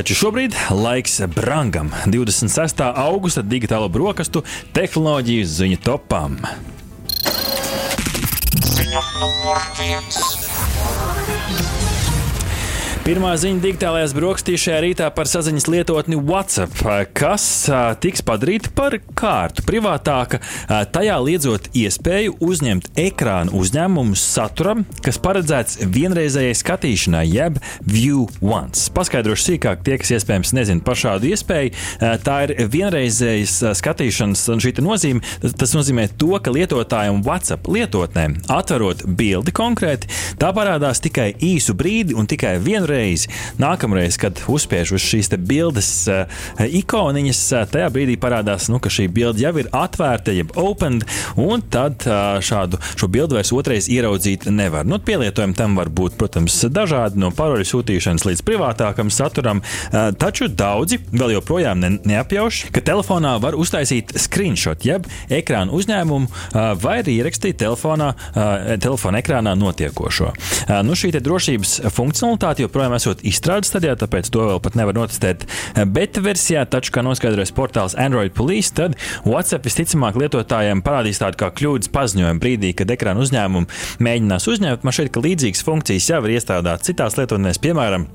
Taču šobrīd laiks brangam. 26. augusta digitālo brokastu tehnoloģiju ziņu topām. Ziņa numur viens. Pirmā ziņa digitālajās brokastīs šajā rītā par saziņas lietotni WhatsApp, kas tiks padarīta par kārtu privātāka, tajā liedzot iespēju uzņemt ekrānu uzņēmumu saturam, kas paredzēts vienreizējai skatīšanai, jeb view once. Paskaidrošu sīkāk tie, kas iespējams nezina par šādu iespēju. Tā ir vienreizējas skatīšanas nozīme. Tas nozīmē to, ka lietotājiem WhatsApp lietotnēm atverot bildi konkrēti, tā parādās tikai īsu brīdi un tikai vienreiz reizi. Nākamreiz, kad uzspiež uz šīs bildes uh, ikoniņas, uh, tajā brīdī parādās, nu, ka šī bilde jau ir atvērta, jeb opened, un tad uh, šādu šo bildi vairs otrais ieraudzīt nevar. Nu, pielietojumi tam var būt, protams, dažādi, no paroļu sūtīšanas līdz privātākam saturam, taču daudzi vēl joprojām ne, neapjauš, ka telefonā var uztaisīt screenshot, jeb ekrānu uzņēmumu, vai arī ierakstīt telefonā, telefona ekrānā notiekošo. Nu, šī drošības funkcionalitāte joprojām joprojām esot izstrādes stadijā, tāpēc to vēl pat nevar notestēt beta versijā. Taču, kā noskaidrojas portāls Android Police, tad WhatsApp visticamāk lietotājiem parādīs tādu kā kļūdas paziņojumu brīdī, kad ekrāna uzņēmumu mēģinās uzņemt. Man šķiet, ka līdzīgas funkcijas jau ir iestrādātas citās lietotnēs, piemēram,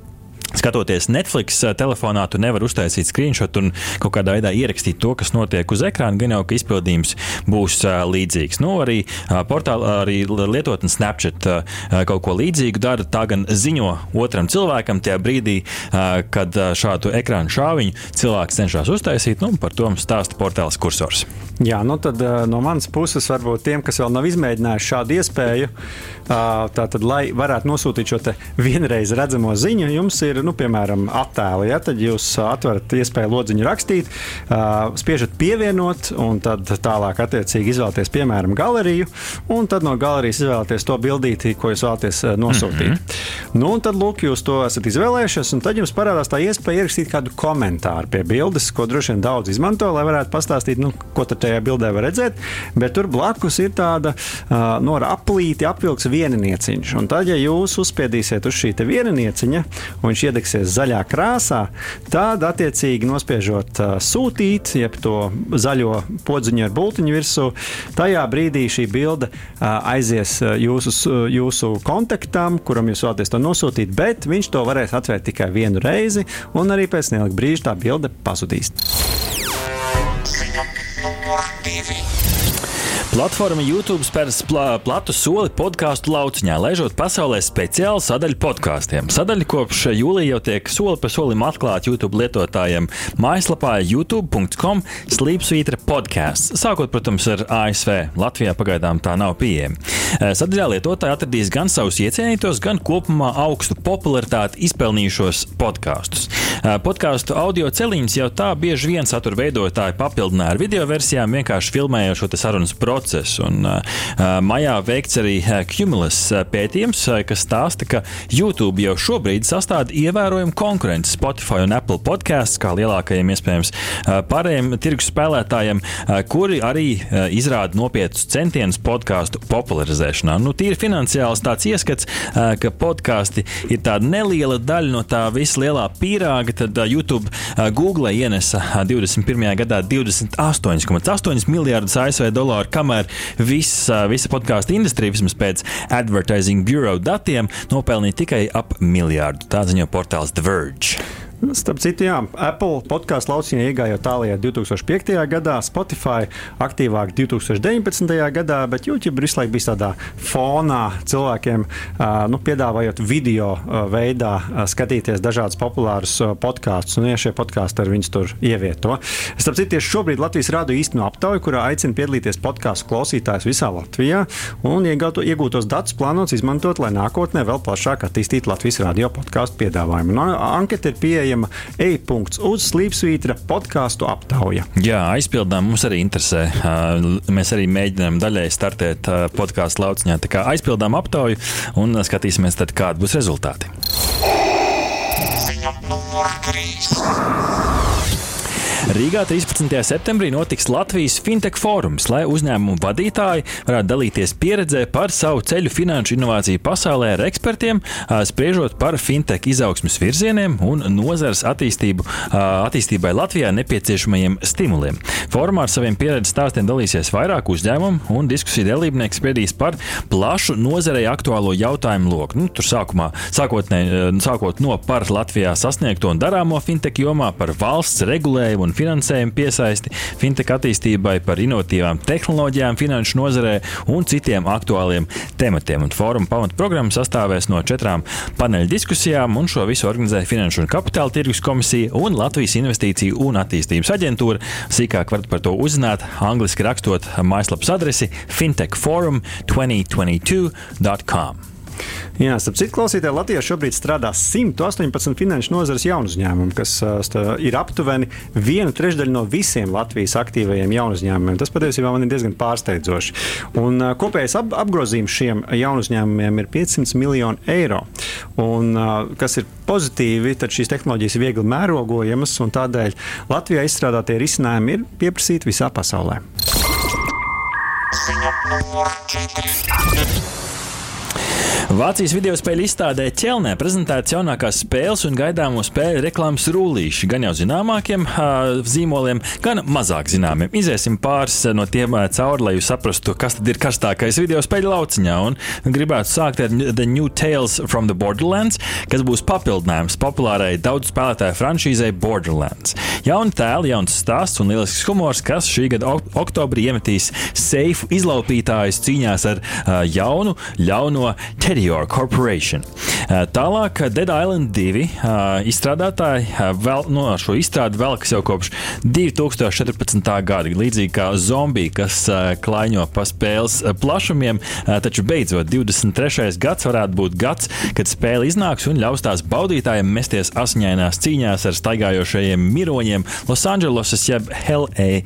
Skatoties Netflix eh, telefonā, tu nevari uztaisīt screenshot un kaut kādā veidā ierakstīt to, kas notiek uz ekrāna. Gan jau, ka izpildījums būs uh, līdzīgs. Nu, arī uh, portālā, arī lietotne Snapchat kaut ko līdzīgu dara. Tā gan ziņo otram cilvēkam tajā brīdī, kad šādu ekrānu šāviņu cilvēks cenšas uztaisīt. Nu, par to stāsta portāls kursors. Jā, nu tad uh, no manas puses, varbūt tiem, kas vēl nav izmēģinājuši šādu iespēju, uh, tātad, lai varētu nosūtīt šo vienreiz redzamo ziņu, jums ir nu, piemēram, attēli. Ja, tad jūs atverat iespēju lodziņu rakstīt, spiežat pievienot, un tad tālāk attiecīgi izvēlaties, piemēram, galeriju, un tad no galerijas izvēlaties to bildīti, ko jūs vēlaties nosūtīt. Mm -hmm. nu, tad, lūk, jūs to esat izvēlējušies, un tad jums parādās tā iespēja ierakstīt kādu komentāru pie bildes, ko droši vien daudz izmanto, lai varētu pastāstīt, nu, ko tad tajā bildē var redzēt. Bet tur blakus ir tāda uh, no aplīti apvilks vieninieciņš. Un tad, ja jūs uzspiedīsiet uz šī vieninieciņa, un viņš iedegsies zaļā krāsā, tad attiecīgi nospiežot uh, sūtīt, jeb to zaļo podziņu ar bultiņu virsū, tajā brīdī šī bilde uh, aizies jūsu, jūsu kontaktam, kuram jūs vēlaties to nosūtīt, bet viņš to varēs atvērt tikai vienu reizi, un arī pēc neilga brīža tā bilde pazudīs. Platforma YouTube spērs pla platu soli podkāstu lauciņā, laižot pasaulē speciālu sadaļu podkāstiem. Sadaļa kopš jūlijā jau tiek soli pa solim atklāta YouTube lietotājiem mājaslapā youtube.com slīpsvītra podkāsts. Sākot, protams, ar ASV. Latvijā pagaidām tā nav pieejama. Eh, sadaļā lietotāji atradīs gan savus iecienītos, gan kopumā augstu popularitāti izpelnījušos podkāstus. Podkāstu audio celiņus jau tā bieži vien satura veidotāji papildināja ar video versijām, vienkārši filmējot šo sarunas procesu. Un, maijā veikts arī Cumulus pētījums, kas stāsta, ka YouTube jau šobrīd sastāv ievērojumu konkurenci Spotify un Apple podkāstus, kā lielākajiem iespējams pārējiem tirgus spēlētājiem, kuri arī izrāda nopietnus centienus podkāstu popularizēšanā. Nu, tīri finansiāls tāds ieskats, ka podkāsti ir tāda neliela daļa no tā visa lielā pīrāga, tad YouTube Google ienesa 21. gadā 28,8 miljardus ASV dolāru, kamēr visa, visa podkāstu industrija, vismaz pēc Advertising Bureau datiem, nopelnīja tikai ap miljārdu. Tā ziņo portāls The Verge. Starp citu, jā, Apple podkāstu lauciņā iegāja tālāk 2005. gadā, Spotify aktīvāk 2019. gadā, bet YouTube visu laiku bija tādā fonā cilvēkiem, nu, piedāvājot video veidā skatīties dažādus populārus podkāstus, un ja šie podkāsti ar viņus tur ievieto. Starp citu, tieši šobrīd Latvijas rādio īstenībā aptauja, kurā aicina piedalīties podkāstu klausītājus visā Latvijā, un iegūto, iegūtos datus plānots izmantot, lai nākotnē vēl plašāk attīstītu Latvijas radio podkāstu piedāvājumu. Nu, anketa ir pieejama pieejama e-punkts uz slīpsvītra podkāstu aptauja. Jā, aizpildām mums arī interesē. Mēs arī mēģinām daļai startēt podkāstu lauciņā. Tā kā aizpildām aptauju un skatīsimies, tad, kādi būs rezultāti. Ziņa numur 3. Rīgā 13. septembrī notiks Latvijas Fintech fórums, lai uzņēmumu vadītāji varētu dalīties pieredzē par savu ceļu finanšu inovāciju pasaulē ar ekspertiem, spriežot par fintech izaugsmas virzieniem un nozares attīstību, attīstībai Latvijā nepieciešamajiem stimuliem. Fórumā ar saviem pieredzes stāstiem dalīsies vairāk uzņēmumu un diskusiju dalībnieki spriedīs par plašu nozarei aktuālo jautājumu loku. Nu, tur sākumā, sākotnē, sākot no par Latvijā sasniegto un darāmo fintech jomā, par valsts regulējumu un finansējumu piesaisti, fintech attīstībai, par inovatīvām tehnoloģijām finanšu nozarē un citiem aktuāliem tematiem. Un fóruma pamatprogramma sastāvēs no četrām paneļa diskusijām, un šo visu organizē Finanšu un Kapitāla tirgus komisija un Latvijas Investīciju un attīstības aģentūra. Sīkāk varat par to uzzināt angliski rakstot mājaslapas adresi fintechforum2022.com. Jā, starp citu, klausītāji, Latvijā šobrīd strādā 118 finanšu nozares jaunu uzņēmumu, kas uh, ir aptuveni viena trešdaļa no visiem Latvijas aktīvajiem jaunu uzņēmumiem. Tas patiesībā man ir diezgan pārsteidzoši. Un, uh, kopējais ap apgrozījums šiem jaunu uzņēmumiem ir 500 miljoni eiro. Un, uh, kas ir pozitīvi, tad šīs tehnoloģijas ir viegli mērogojamas, un tādēļ Latvijā izstrādātie risinājumi ir pieprasīti visā pasaulē. Ziņa numur 4. Vācijas video spēļu izstādē Ķelnē prezentētas jaunākās spēles un gaidāmo spēļu reklāmas rullīši. Gan jau zināmākiem uh, zīmoliem, gan mazāk zināmiem. Iziesim pāris no tiem uh, cauri, lai jūs saprastu, kas tad ir karstākais video spēļu lauciņā. Un gribētu sākt ar The New Tales from the Borderlands, kas būs papildinājums populārai daudz spēlētāju franšīzei Borderlands. Jauni tēli, jauns stāsts un lielisks humors, kas šī gada ok oktobrī iemetīs seifu izlaupītājus cīņās ar uh, jaunu, ļauno Teddy Meteor Corporation. Eh, tālāk, Dead Island 2 eh, izstrādātāji eh, vēl, no, nu, šo izstrādi velkas jau kopš 2014. gada. Līdzīgi kā zombiji, kas klaiņo pa spēles plašumiem, taču beidzot 23. gads varētu būt gads, kad spēle iznāks un ļaus tās baudītājiem mesties asiņainās cīņās ar staigājošajiem miroņiem Losandželosas jeb LA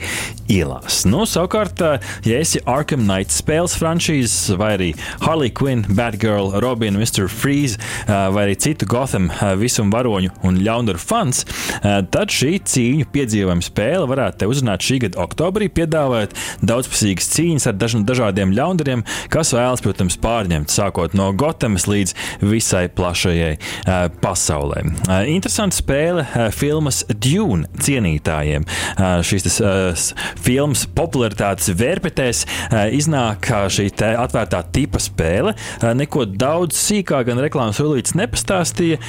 ielās. Nu, savukārt, ja esi Arkham Knight spēles franšīzes vai arī Harley Quinn, Batgirl, Robinu, Mr. Freeze vai arī citu Gotham visuma varoņu un ļaundaru fans, tad šī cīņu piedzīvojuma spēle varētu te uzrunāt šī gada oktobrī, piedāvājot daudzpusīgas cīņas ar daž dažādiem ļaundariem, kas vēlas, protams, pārņemt sākot no Gothamas līdz visai plašajai pasaulē. Interesanta spēle filmas Dune cienītājiem. Šīs filmas popularitātes vērpetēs iznāk šī atvērtā tipa spēle. Neko daudz sīkāk gan reklāmas rullītes nepastāstīja.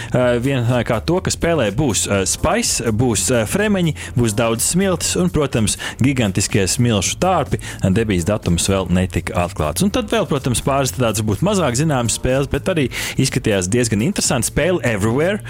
Vien kā to, ka spēlē būs spice, būs fremeņi, būs daudz smiltis un, protams, gigantiskie smilšu tārpi. Debijas datums vēl netika atklāts. Un tad vēl, protams, pāris tādas būtu mazāk zināmas spēles, bet arī izskatījās diezgan interesanti. Spēle Everywhere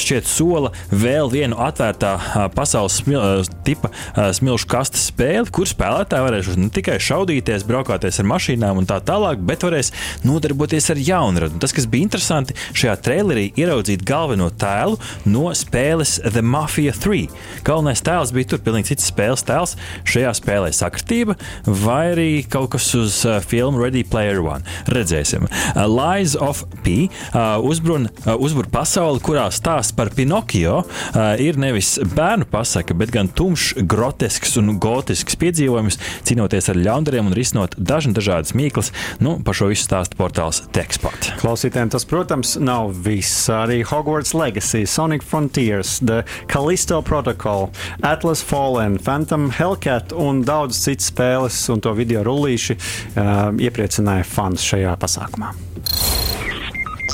šķiet sola vēl vienu atvērtā pasaules smil, tipa smilšu kastes spēli, kur spēlētāji varēs ne tikai šaudīties, braukāties ar mašīnām un tā tālāk, bet varēs nodarboties ar jaunradu. Tas, kas bija interesanti, šajā trailerī ieraudzīt galveno tēlu no spēles The Mafia 3. Galvenais tēls bija tur pilnīgi cits spēles tēls. Šajā spēlē sakritība vai arī kaut kas uz uh, filmu Ready Player One. Redzēsim. Uh, Lies of P uh, uzbrun, uh, uzbur pasauli, kurā stāsts par Pinokio uh, ir nevis bērnu pasaka, bet gan tumšs, grotesks un gotisks piedzīvojums, cīnoties ar ļaundariem un risinot dažādas mīklas. Nu, par šo visu stāsta portāls Tekst. Jackpot. Klausītājiem tas, protams, nav viss. Arī Hogwarts Legacy, Sonic Frontiers, The Callisto Protocol, Atlas Fallen, Phantom Hellcat un daudz citas spēles un to video rullīši uh, iepriecināja fans šajā pasākumā.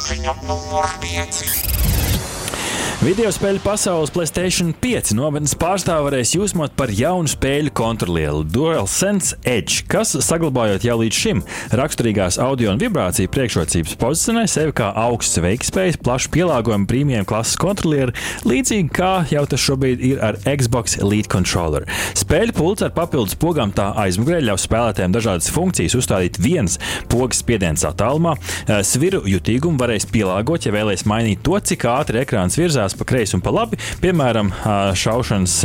Ziņa numur 5. Video spēļu pasaules Playstation 5 nometnes pārstāvji varēs jūsmot par jaunu spēļu kontrolieri DualSense Edge, kas, saglabājot jau līdz šim raksturīgās audio un vibrāciju priekšrocības, pozicionē sevi kā augsts veikspējas, plašu pielāgojumu prēmijiem klases kontrolieri, līdzīgi kā jau tas šobrīd ir ar Xbox Elite Controller. Spēļu pults ar papildus pogām tā aizmugurē ļaus spēlētājiem dažādas funkcijas uzstādīt viens pogas spiediens attālumā, sviru jutīgumu varēs pielāgot, ja vēlēs mainīt to, cik ātri ekrāns virzās skatās pa kreisi un pa labi. Piemēram, šaušanas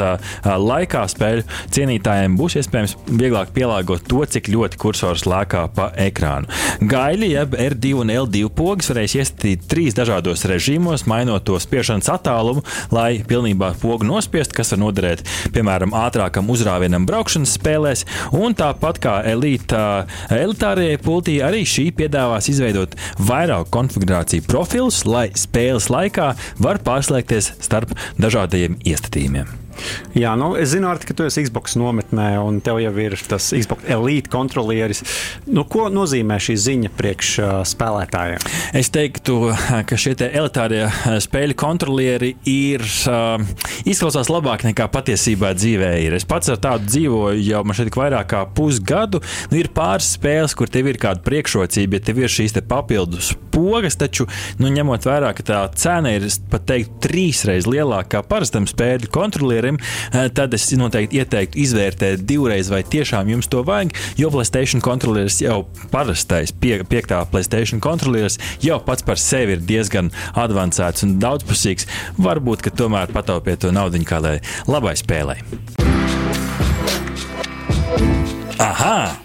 laikā spēļu cienītājiem būs iespējams vieglāk pielāgot to, cik ļoti kursors lēkā pa ekrānu. Gaļi, jeb R2 un L2 pogas varēs iestatīt trīs dažādos režīmos, mainot to spiešanas attālumu, lai pilnībā pogu nospiest, kas var noderēt piemēram ātrākam uzrāvienam braukšanas spēlēs. Un tāpat kā elīta, elitārajai pultī, arī šī piedāvās izveidot vairāk konfigurāciju profilus, lai spēles laikā var pārslēgties starp dažādiem iestatījumiem. Jā, nu, es zinu, Arti, ka tu esi Xbox nometnē, un tev jau ir tas Xbox elite kontrolieris. Nu, ko nozīmē šī ziņa priekš uh, spēlētājiem? Es teiktu, ka šie te elitārie spēļu kontrolieri ir uh, izklausās labāk nekā patiesībā dzīvē ir. Es pats ar tādu dzīvoju jau man šeit vairāk kā pusgadu. Nu, ir pāris spēles, kur tev ir kāda priekšrocība, ja tev ir šīs papildus pogas, taču nu, ņemot vērā, ka tā cena ir pat teikt trīsreiz lielākā kā parastam spēļu kontrolierim partnerim, eh, tad es noteikti ieteiktu izvērtēt divreiz, vai tiešām jums to vajag. Jo Playstation kontrolieris jau parastais, pie, piektā Playstation kontrolieris jau pats par sevi ir diezgan avansēts un daudzpusīgs. Varbūt, ka tomēr pataupiet to naudu kā lai labai spēlē. Aha!